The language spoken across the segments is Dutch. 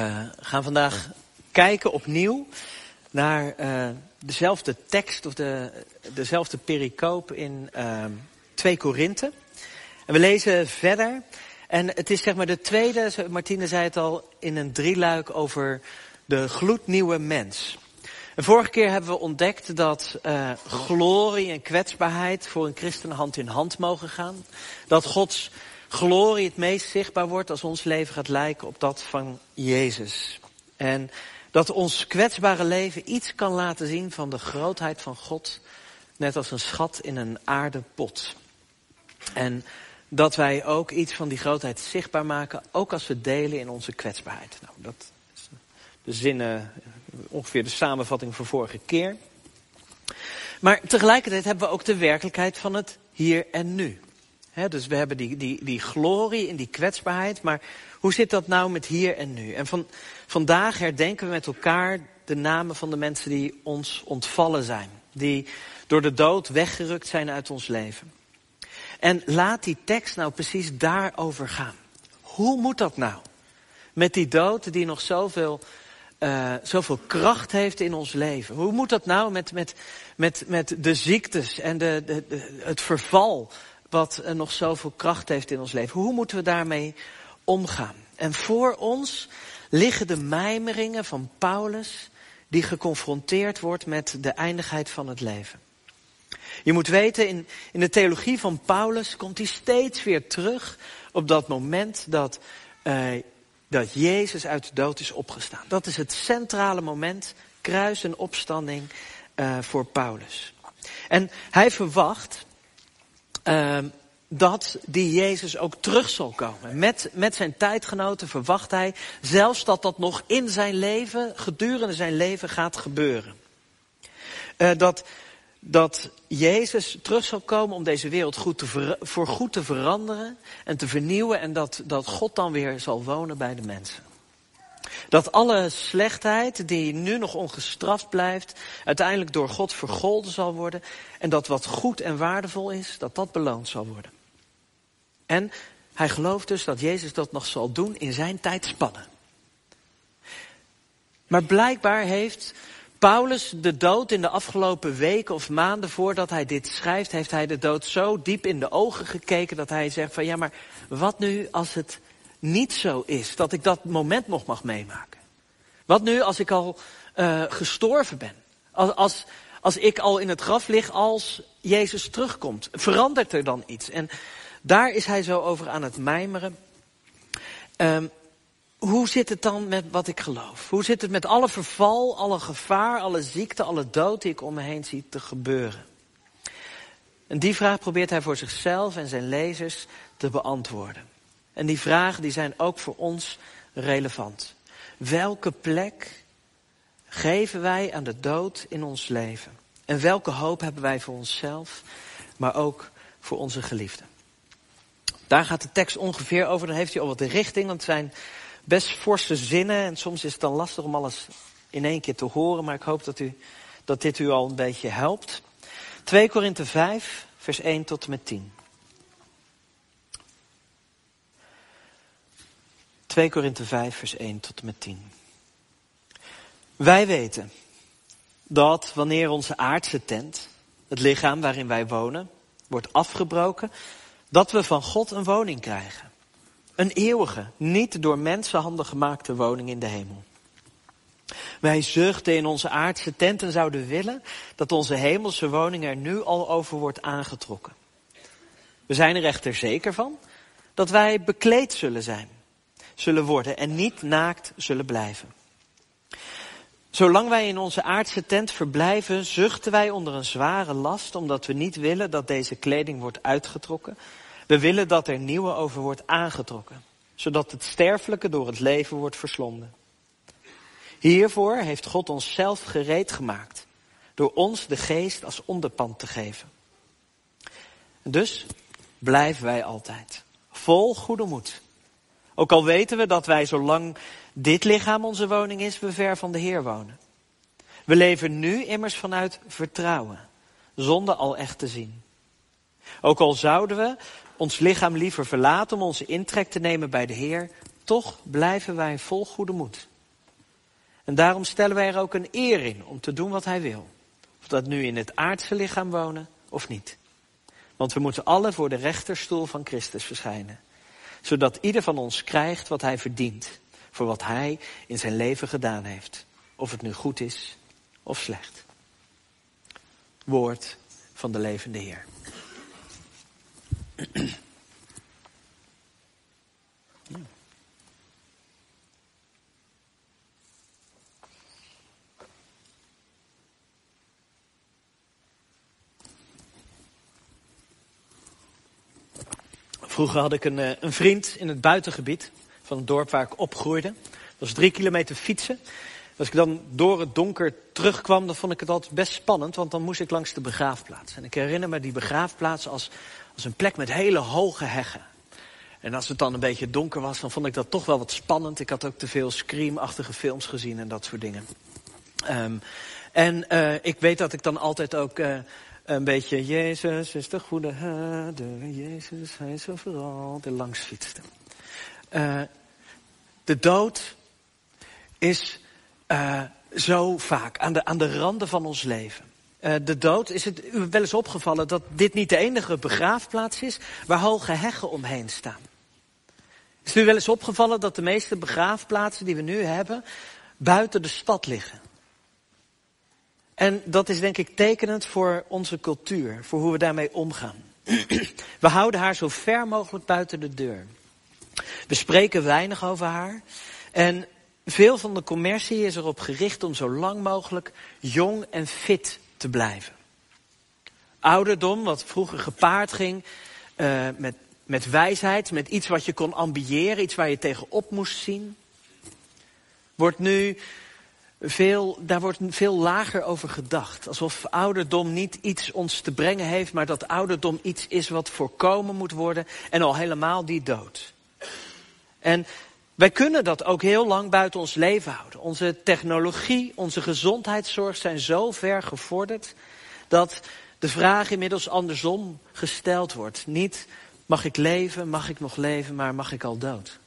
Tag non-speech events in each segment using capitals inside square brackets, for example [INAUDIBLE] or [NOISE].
Uh, gaan vandaag kijken opnieuw naar uh, dezelfde tekst of de, dezelfde pericoop in uh, 2 Korinthe. En we lezen verder. En het is zeg maar de tweede, Martine zei het al, in een drieluik over de gloednieuwe mens. En vorige keer hebben we ontdekt dat uh, glorie en kwetsbaarheid voor een christen hand in hand mogen gaan. Dat Gods glorie het meest zichtbaar wordt als ons leven gaat lijken op dat van Jezus. En dat ons kwetsbare leven iets kan laten zien van de grootheid van God, net als een schat in een aardepot. En dat wij ook iets van die grootheid zichtbaar maken, ook als we delen in onze kwetsbaarheid. Nou, dat is de zinnen, ongeveer de samenvatting van vorige keer. Maar tegelijkertijd hebben we ook de werkelijkheid van het hier en nu dus we hebben die, die, die glorie in die kwetsbaarheid. Maar hoe zit dat nou met hier en nu? En van, vandaag herdenken we met elkaar de namen van de mensen die ons ontvallen zijn. Die door de dood weggerukt zijn uit ons leven. En laat die tekst nou precies daarover gaan. Hoe moet dat nou? Met die dood die nog zoveel, uh, zoveel kracht heeft in ons leven. Hoe moet dat nou met, met, met, met de ziektes en de, de, de het verval wat nog zoveel kracht heeft in ons leven. Hoe moeten we daarmee omgaan? En voor ons liggen de mijmeringen van Paulus, die geconfronteerd wordt met de eindigheid van het leven. Je moet weten, in, in de theologie van Paulus komt hij steeds weer terug op dat moment dat, uh, dat Jezus uit de dood is opgestaan. Dat is het centrale moment, kruis en opstanding uh, voor Paulus. En hij verwacht uh, dat die Jezus ook terug zal komen. Met, met zijn tijdgenoten verwacht hij zelfs dat dat nog in zijn leven, gedurende zijn leven gaat gebeuren. Uh, dat, dat Jezus terug zal komen om deze wereld goed te voor goed te veranderen en te vernieuwen en dat, dat God dan weer zal wonen bij de mensen. Dat alle slechtheid die nu nog ongestraft blijft, uiteindelijk door God vergolden zal worden. En dat wat goed en waardevol is, dat dat beloond zal worden. En hij gelooft dus dat Jezus dat nog zal doen in zijn tijdspannen. Maar blijkbaar heeft Paulus de dood in de afgelopen weken of maanden voordat hij dit schrijft, heeft hij de dood zo diep in de ogen gekeken dat hij zegt van ja, maar wat nu als het niet zo is. Dat ik dat moment nog mag meemaken. Wat nu als ik al uh, gestorven ben? Als, als, als ik al in het graf lig als Jezus terugkomt. Verandert er dan iets? En daar is hij zo over aan het mijmeren. Um, hoe zit het dan met wat ik geloof? Hoe zit het met alle verval, alle gevaar, alle ziekte, alle dood die ik om me heen zie te gebeuren? En die vraag probeert hij voor zichzelf en zijn lezers te beantwoorden. En die vragen die zijn ook voor ons relevant. Welke plek geven wij aan de dood in ons leven? En welke hoop hebben wij voor onszelf, maar ook voor onze geliefden? Daar gaat de tekst ongeveer over. Dan heeft hij al wat de richting, want het zijn best forse zinnen. En soms is het dan lastig om alles in één keer te horen. Maar ik hoop dat, u, dat dit u al een beetje helpt. 2 Korinthe 5, vers 1 tot en met 10. 2 Korinthe 5, vers 1 tot en met 10. Wij weten dat wanneer onze aardse tent, het lichaam waarin wij wonen, wordt afgebroken, dat we van God een woning krijgen. Een eeuwige, niet door mensenhanden gemaakte woning in de hemel. Wij zuchten in onze aardse tent en zouden willen dat onze hemelse woning er nu al over wordt aangetrokken. We zijn er echter zeker van dat wij bekleed zullen zijn zullen worden en niet naakt zullen blijven. Zolang wij in onze aardse tent verblijven, zuchten wij onder een zware last, omdat we niet willen dat deze kleding wordt uitgetrokken. We willen dat er nieuwe over wordt aangetrokken, zodat het sterfelijke door het leven wordt verslonden. Hiervoor heeft God ons zelf gereed gemaakt, door ons de geest als onderpand te geven. Dus blijven wij altijd, vol goede moed ook al weten we dat wij zolang dit lichaam onze woning is, we ver van de Heer wonen. We leven nu immers vanuit vertrouwen, zonder al echt te zien. Ook al zouden we ons lichaam liever verlaten om onze intrek te nemen bij de Heer, toch blijven wij vol goede moed. En daarom stellen wij er ook een eer in om te doen wat hij wil. Of dat nu in het aardse lichaam wonen of niet. Want we moeten alle voor de rechterstoel van Christus verschijnen. Zodat ieder van ons krijgt wat hij verdient. Voor wat hij in zijn leven gedaan heeft. Of het nu goed is of slecht. Woord van de levende Heer. Vroeger had ik een, eh, een vriend in het buitengebied van het dorp waar ik opgroeide. Dat was drie kilometer fietsen. Als ik dan door het donker terugkwam, dan vond ik het altijd best spannend, want dan moest ik langs de begraafplaats. En ik herinner me die begraafplaats als, als een plek met hele hoge heggen. En als het dan een beetje donker was, dan vond ik dat toch wel wat spannend. Ik had ook te veel screamachtige films gezien en dat soort dingen. Um, en uh, ik weet dat ik dan altijd ook uh, een beetje... Jezus is de goede herder, Jezus, hij is overal, de langs fietste. Uh, de dood is uh, zo vaak aan de, aan de randen van ons leven. Uh, de dood, is het u wel eens opgevallen dat dit niet de enige begraafplaats is waar hoge heggen omheen staan? Is het u wel eens opgevallen dat de meeste begraafplaatsen die we nu hebben buiten de stad liggen? En dat is denk ik tekenend voor onze cultuur, voor hoe we daarmee omgaan. [CLEARS THROAT] We houden haar zo ver mogelijk buiten de deur. We spreken weinig over haar. En veel van de commercie is erop gericht om zo lang mogelijk jong en fit te blijven. Ouderdom, wat vroeger gepaard ging uh, met, met wijsheid, met iets wat je kon ambiëren, iets waar je tegenop moest zien, wordt nu veel, daar wordt veel lager over gedacht. Alsof ouderdom niet iets ons te brengen heeft, maar dat ouderdom iets is wat voorkomen moet worden en al helemaal die dood. En wij kunnen dat ook heel lang buiten ons leven houden. Onze technologie, onze gezondheidszorg zijn zo ver gevorderd dat de vraag inmiddels andersom gesteld wordt. Niet mag ik leven, mag ik nog leven, maar mag ik al dood?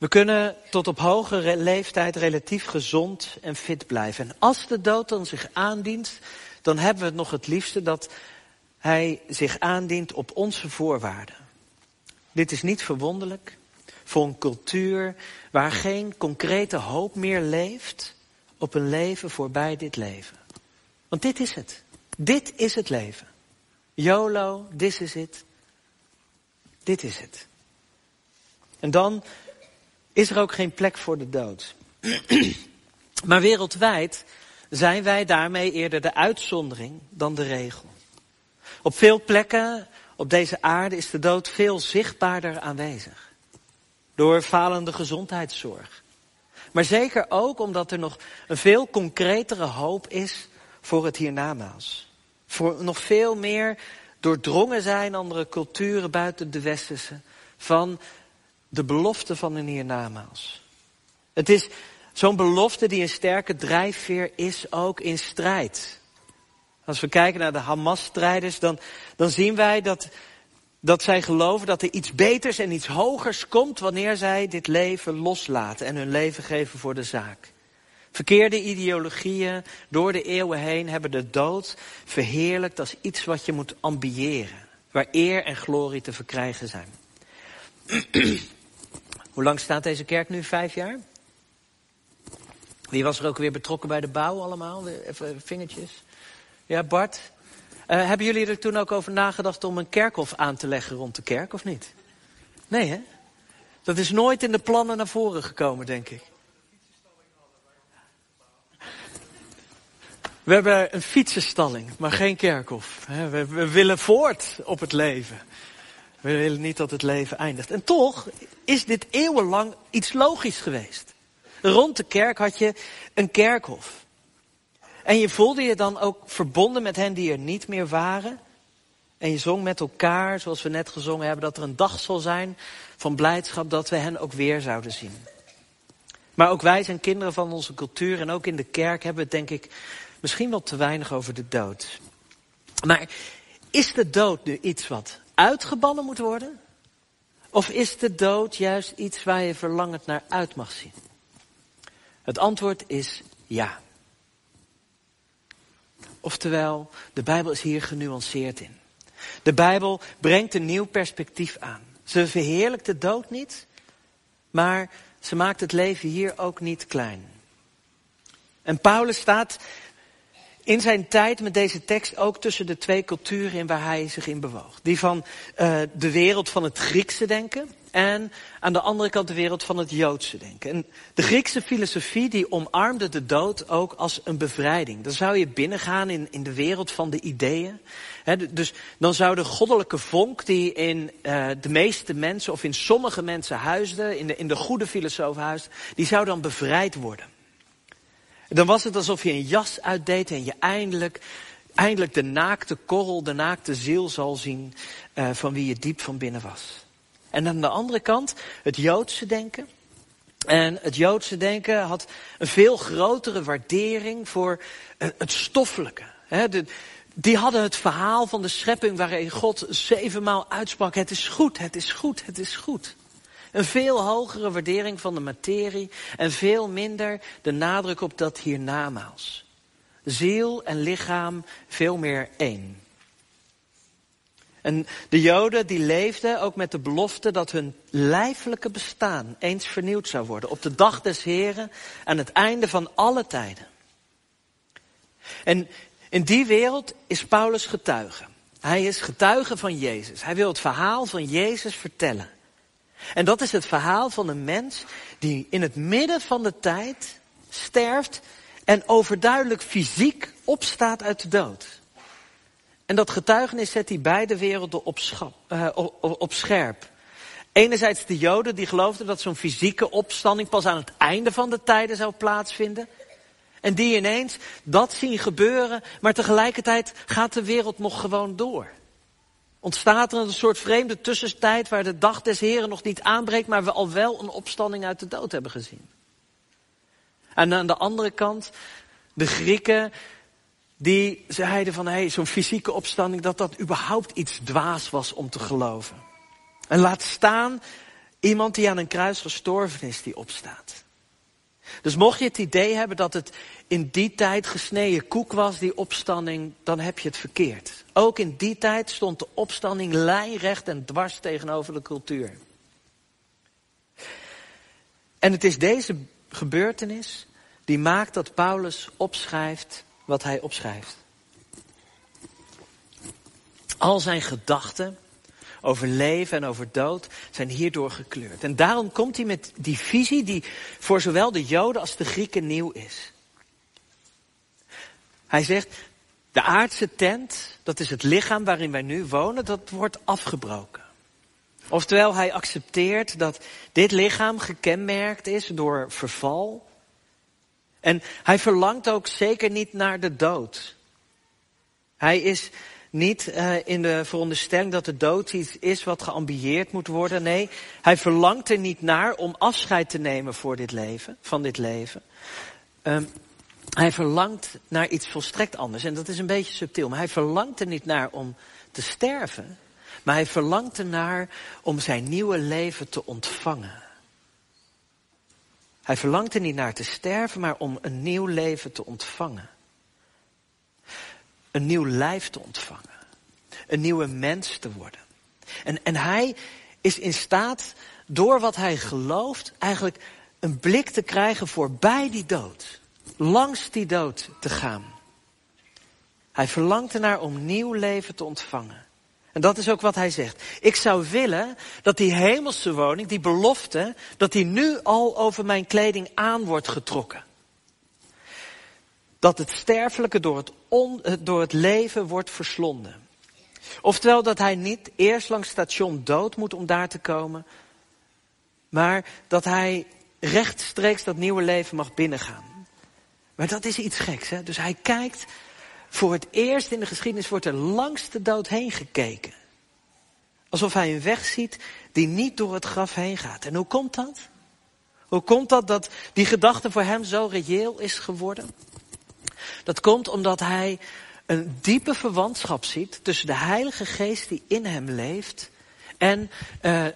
We kunnen tot op hogere leeftijd relatief gezond en fit blijven. En als de dood dan zich aandient, dan hebben we het nog het liefste dat hij zich aandient op onze voorwaarden. Dit is niet verwonderlijk voor een cultuur waar geen concrete hoop meer leeft op een leven voorbij dit leven. Want dit is het. Dit is het leven. YOLO, this is it. Dit is het. En dan is er ook geen plek voor de dood. [CLEARS THROAT] maar wereldwijd zijn wij daarmee eerder de uitzondering dan de regel. Op veel plekken op deze aarde is de dood veel zichtbaarder aanwezig. Door falende gezondheidszorg. Maar zeker ook omdat er nog een veel concretere hoop is voor het hiernamaals. Voor nog veel meer doordrongen zijn andere culturen buiten de westerse van de belofte van een hiernamaals. Het is zo'n belofte die een sterke drijfveer is ook in strijd. Als we kijken naar de Hamas-strijders, dan, dan zien wij dat, dat zij geloven dat er iets beters en iets hogers komt wanneer zij dit leven loslaten en hun leven geven voor de zaak. Verkeerde ideologieën door de eeuwen heen hebben de dood verheerlijkt als iets wat je moet ambiëren, waar eer en glorie te verkrijgen zijn. [CLEARS THROAT] Hoe lang staat deze kerk nu? Vijf jaar? Wie was er ook weer betrokken bij de bouw allemaal? Even vingertjes. Ja, Bart. Uh, hebben jullie er toen ook over nagedacht om een kerkhof aan te leggen rond de kerk, of niet? Nee, hè? Dat is nooit in de plannen naar voren gekomen, denk ik. We hebben een fietsenstalling, maar geen kerkhof. We, we willen voort op het leven. We willen niet dat het leven eindigt. En toch is dit eeuwenlang iets logisch geweest. Rond de kerk had je een kerkhof. En je voelde je dan ook verbonden met hen die er niet meer waren. En je zong met elkaar, zoals we net gezongen hebben, dat er een dag zal zijn van blijdschap dat we hen ook weer zouden zien. Maar ook wij zijn kinderen van onze cultuur en ook in de kerk hebben we het denk ik misschien wel te weinig over de dood. Maar is de dood nu iets wat uitgebannen moet worden? Of is de dood juist iets waar je verlangend naar uit mag zien? Het antwoord is ja. Oftewel, de Bijbel is hier genuanceerd in. De Bijbel brengt een nieuw perspectief aan. Ze verheerlijkt de dood niet, maar ze maakt het leven hier ook niet klein. En Paulus staat in zijn tijd met deze tekst ook tussen de twee culturen in waar hij zich in bewoog. Die van uh, de wereld van het Griekse denken en aan de andere kant de wereld van het Joodse denken. En de Griekse filosofie die omarmde de dood ook als een bevrijding. Dan zou je binnengaan in, in de wereld van de ideeën. dus dan zou de goddelijke vonk die in uh, de meeste mensen of in sommige mensen huisde, in de, in de goede filosofen huisde, die zou dan bevrijd worden. Dan was het alsof je een jas uitdeed en je eindelijk, eindelijk de naakte korrel, de naakte ziel zal zien uh, van wie je diep van binnen was. En aan de andere kant het Joodse denken. En het Joodse denken had een veel grotere waardering voor uh, het stoffelijke. Die hadden het verhaal van de schepping waarin God zevenmaal uitsprak. Het is goed, het is goed, het is goed. Een veel hogere waardering van de materie en veel minder de nadruk op dat hiernamaals. Ziel en lichaam veel meer één. En de Joden die leefden ook met de belofte dat hun lijfelijke bestaan eens vernieuwd zou worden. Op de dag des Heren aan het einde van alle tijden. En in die wereld is Paulus getuige. Hij is getuige van Jezus. Hij wil het verhaal van Jezus vertellen. En dat is het verhaal van een mens die in het midden van de tijd sterft en overduidelijk fysiek opstaat uit de dood. En dat getuigenis zet hij beide werelden op, op, op scherp. Enerzijds de Joden die geloofden dat zo'n fysieke opstanding pas aan het einde van de tijden zou plaatsvinden. En die ineens dat zien gebeuren, maar tegelijkertijd gaat de wereld nog gewoon door. Ontstaat er een soort vreemde tussentijd waar de dag des Heren nog niet aanbreekt, maar we al wel een opstanding uit de dood hebben gezien. En aan de andere kant, de Grieken, die zeiden van, hé, hey, zo'n fysieke opstanding, dat dat überhaupt iets dwaas was om te geloven. En laat staan iemand die aan een kruis gestorven is, die opstaat. Dus mocht je het idee hebben dat het in die tijd gesneden koek was, die opstanding, dan heb je het verkeerd. Ook in die tijd stond de opstanding lijnrecht en dwars tegenover de cultuur. En het is deze gebeurtenis die maakt dat Paulus opschrijft wat hij opschrijft. Al zijn gedachten over leven en over dood zijn hierdoor gekleurd. En daarom komt hij met die visie die voor zowel de Joden als de Grieken nieuw is. Hij zegt, de aardse tent, dat is het lichaam waarin wij nu wonen, dat wordt afgebroken. Oftewel, hij accepteert dat dit lichaam gekenmerkt is door verval. En hij verlangt ook zeker niet naar de dood. Hij is niet uh, in de veronderstelling dat de dood iets is wat geambieerd moet worden. Nee, hij verlangt er niet naar om afscheid te nemen voor dit leven, van dit leven. Um, hij verlangt naar iets volstrekt anders. En dat is een beetje subtiel. Maar hij verlangt er niet naar om te sterven. Maar hij verlangt ernaar om zijn nieuwe leven te ontvangen. Hij verlangt er niet naar te sterven, maar om een nieuw leven te ontvangen. Een nieuw lijf te ontvangen. Een nieuwe mens te worden. En, en hij is in staat, door wat hij gelooft, eigenlijk een blik te krijgen voorbij die dood langs die dood te gaan. Hij verlangt ernaar om nieuw leven te ontvangen. En dat is ook wat hij zegt. Ik zou willen dat die hemelse woning, die belofte, dat die nu al over mijn kleding aan wordt getrokken. Dat het sterfelijke door het, eh, door het leven wordt verslonden. Oftewel dat hij niet eerst langs station dood moet om daar te komen, maar dat hij rechtstreeks dat nieuwe leven mag binnengaan. Maar dat is iets geks. Hè? Dus hij kijkt, voor het eerst in de geschiedenis wordt er langs de dood heen gekeken. Alsof hij een weg ziet die niet door het graf heen gaat. En hoe komt dat? Hoe komt dat dat die gedachte voor hem zo reëel is geworden? Dat komt omdat hij een diepe verwantschap ziet tussen de Heilige Geest die in hem leeft en uh,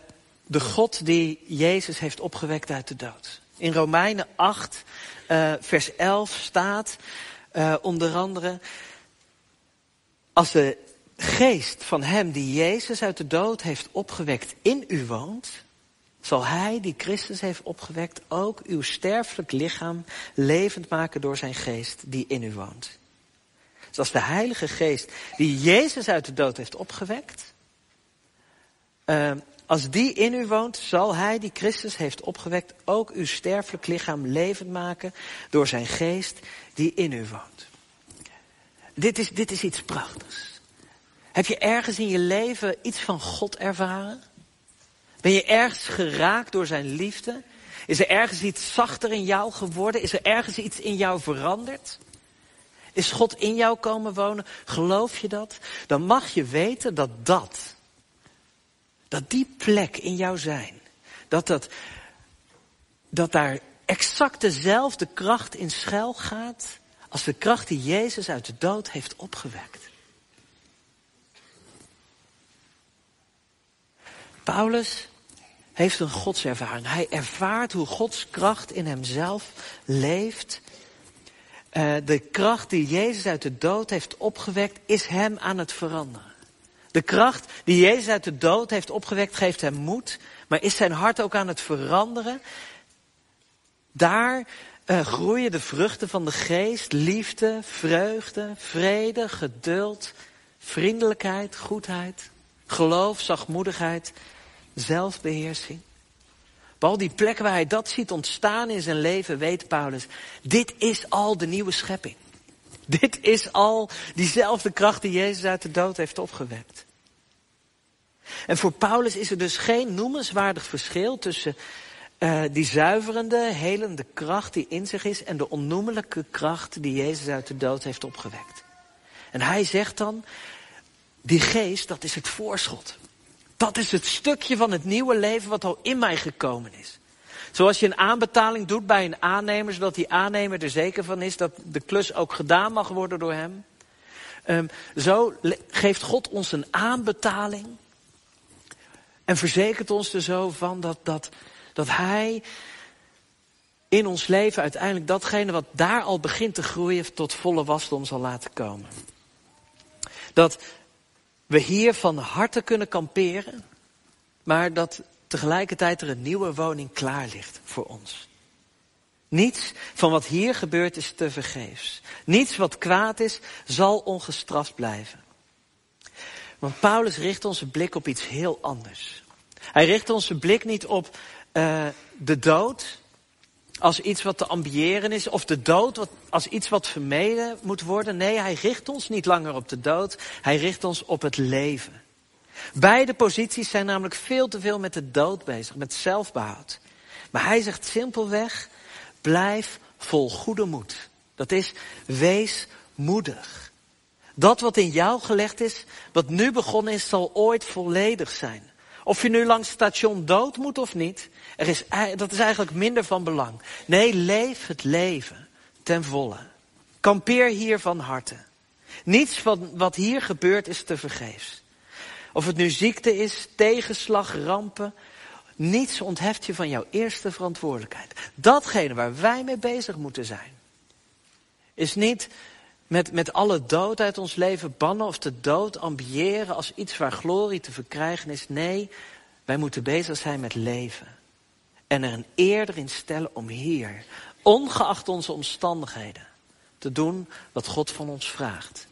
de God die Jezus heeft opgewekt uit de dood. In Romeinen 8, uh, vers 11 staat uh, onder andere, als de geest van hem die Jezus uit de dood heeft opgewekt in u woont, zal hij die Christus heeft opgewekt ook uw sterfelijk lichaam levend maken door zijn geest die in u woont. Dus als de Heilige Geest die Jezus uit de dood heeft opgewekt, uh, als die in u woont, zal hij die Christus heeft opgewekt ook uw sterfelijk lichaam levend maken door zijn geest die in u woont. Dit is, dit is iets prachtigs. Heb je ergens in je leven iets van God ervaren? Ben je ergens geraakt door zijn liefde? Is er ergens iets zachter in jou geworden? Is er ergens iets in jou veranderd? Is God in jou komen wonen? Geloof je dat? Dan mag je weten dat dat, dat die plek in jou zijn, dat, dat, dat daar exact dezelfde kracht in schuil gaat als de kracht die Jezus uit de dood heeft opgewekt. Paulus heeft een godservaring. Hij ervaart hoe Gods kracht in hemzelf leeft. Uh, de kracht die Jezus uit de dood heeft opgewekt, is hem aan het veranderen. De kracht die Jezus uit de dood heeft opgewekt, geeft hem moed, maar is zijn hart ook aan het veranderen. Daar uh, groeien de vruchten van de geest, liefde, vreugde, vrede, geduld, vriendelijkheid, goedheid, geloof, zachtmoedigheid, zelfbeheersing. Op al die plekken waar hij dat ziet ontstaan in zijn leven, weet Paulus, dit is al de nieuwe schepping. Dit is al diezelfde kracht die Jezus uit de dood heeft opgewekt. En voor Paulus is er dus geen noemenswaardig verschil tussen uh, die zuiverende, helende kracht die in zich is en de onnoemelijke kracht die Jezus uit de dood heeft opgewekt. En hij zegt dan, die geest, dat is het voorschot. Dat is het stukje van het nieuwe leven wat al in mij gekomen is. Zoals je een aanbetaling doet bij een aannemer, zodat die aannemer er zeker van is dat de klus ook gedaan mag worden door hem. Um, zo geeft God ons een aanbetaling. En verzekert ons er zo van dat, dat, dat Hij in ons leven uiteindelijk datgene wat daar al begint te groeien tot volle wasdom zal laten komen. Dat we hier van harte kunnen kamperen, maar dat tegelijkertijd er een nieuwe woning klaar ligt voor ons. Niets van wat hier gebeurt is te vergeefs. Niets wat kwaad is, zal ongestraft blijven. Want Paulus richt onze blik op iets heel anders. Hij richt onze blik niet op uh, de dood als iets wat te ambiëren is, of de dood wat, als iets wat vermeden moet worden. Nee, hij richt ons niet langer op de dood, hij richt ons op het leven. Beide posities zijn namelijk veel te veel met de dood bezig, met zelfbehoud. Maar hij zegt simpelweg, blijf vol goede moed. Dat is, wees moedig. Dat wat in jou gelegd is, wat nu begonnen is, zal ooit volledig zijn. Of je nu langs station dood moet of niet, er is, dat is eigenlijk minder van belang. Nee, leef het leven ten volle. Kampeer hier van harte. Niets van wat hier gebeurt is te vergeefs. Of het nu ziekte is, tegenslag, rampen. Niets ontheft je van jouw eerste verantwoordelijkheid. Datgene waar wij mee bezig moeten zijn. Is niet met, met alle dood uit ons leven bannen of de dood ambiëren als iets waar glorie te verkrijgen is. Nee, wij moeten bezig zijn met leven. En er een eerder in stellen om hier, ongeacht onze omstandigheden, te doen wat God van ons vraagt.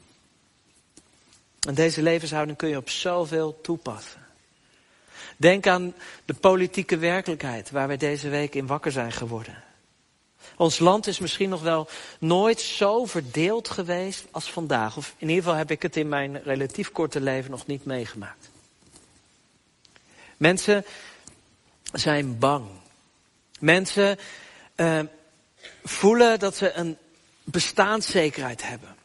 En deze levenshouding kun je op zoveel toepassen. Denk aan de politieke werkelijkheid waar wij deze week in wakker zijn geworden. Ons land is misschien nog wel nooit zo verdeeld geweest als vandaag. Of in ieder geval heb ik het in mijn relatief korte leven nog niet meegemaakt. Mensen zijn bang. Mensen uh, voelen dat ze een bestaanszekerheid hebben.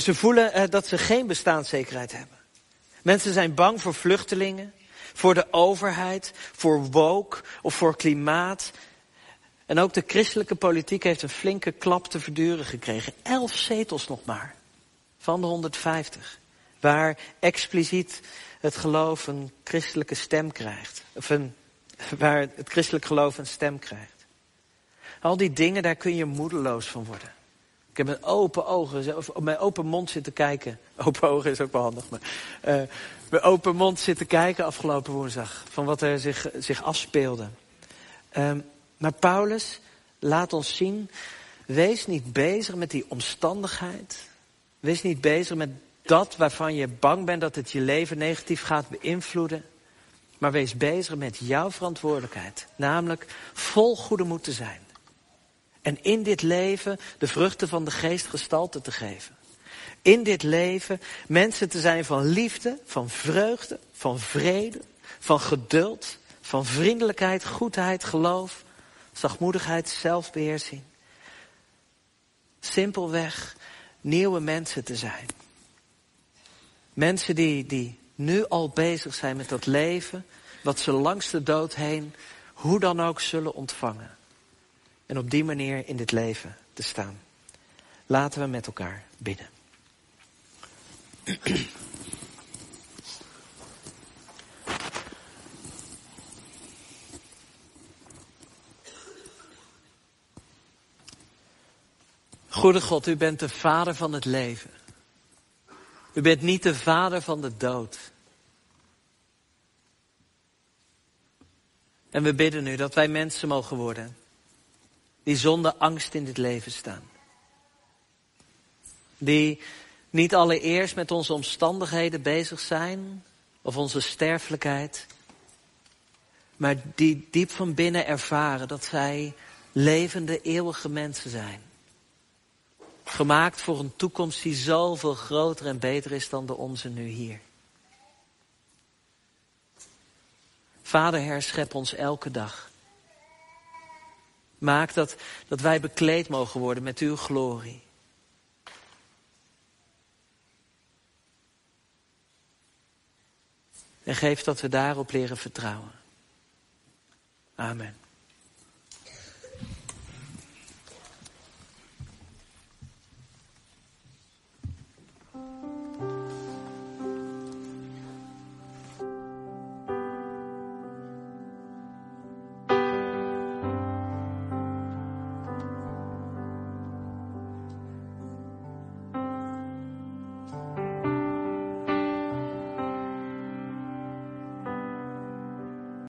Ze voelen uh, dat ze geen bestaanszekerheid hebben. Mensen zijn bang voor vluchtelingen, voor de overheid, voor woke of voor klimaat. En ook de christelijke politiek heeft een flinke klap te verduren gekregen. Elf zetels nog maar. Van de 150. Waar expliciet het geloof een christelijke stem krijgt. Of een, waar het christelijk geloof een stem krijgt. Al die dingen, daar kun je moedeloos van worden. Ik heb met open ogen, of met open mond zitten kijken. [LAUGHS] Open ogen is ook wel handig, maar. Uh, met open mond zitten kijken afgelopen woensdag. Van wat er zich, zich afspeelde. Um, maar Paulus laat ons zien. Wees niet bezig met die omstandigheid. Wees niet bezig met dat waarvan je bang bent dat het je leven negatief gaat beïnvloeden. Maar wees bezig met jouw verantwoordelijkheid. Namelijk vol goede moed te zijn. En in dit leven de vruchten van de geest gestalte te geven. In dit leven mensen te zijn van liefde, van vreugde, van vrede, van geduld, van vriendelijkheid, goedheid, geloof, zachtmoedigheid, zelfbeheersing. Simpelweg nieuwe mensen te zijn. Mensen die, die nu al bezig zijn met dat leven, wat ze langs de dood heen, hoe dan ook zullen ontvangen. En op die manier in dit leven te staan. Laten we met elkaar bidden. Goede God, u bent de vader van het leven. U bent niet de vader van de dood. En we bidden u dat wij mensen mogen worden die zonder angst in dit leven staan. Die niet allereerst met onze omstandigheden bezig zijn of onze sterfelijkheid, maar die diep van binnen ervaren dat zij levende, eeuwige mensen zijn. Gemaakt voor een toekomst die zoveel groter en beter is dan de onze nu hier. Vader, herschep ons elke dag. Maak dat, dat wij bekleed mogen worden met uw glorie. En geef dat we daarop leren vertrouwen. Amen.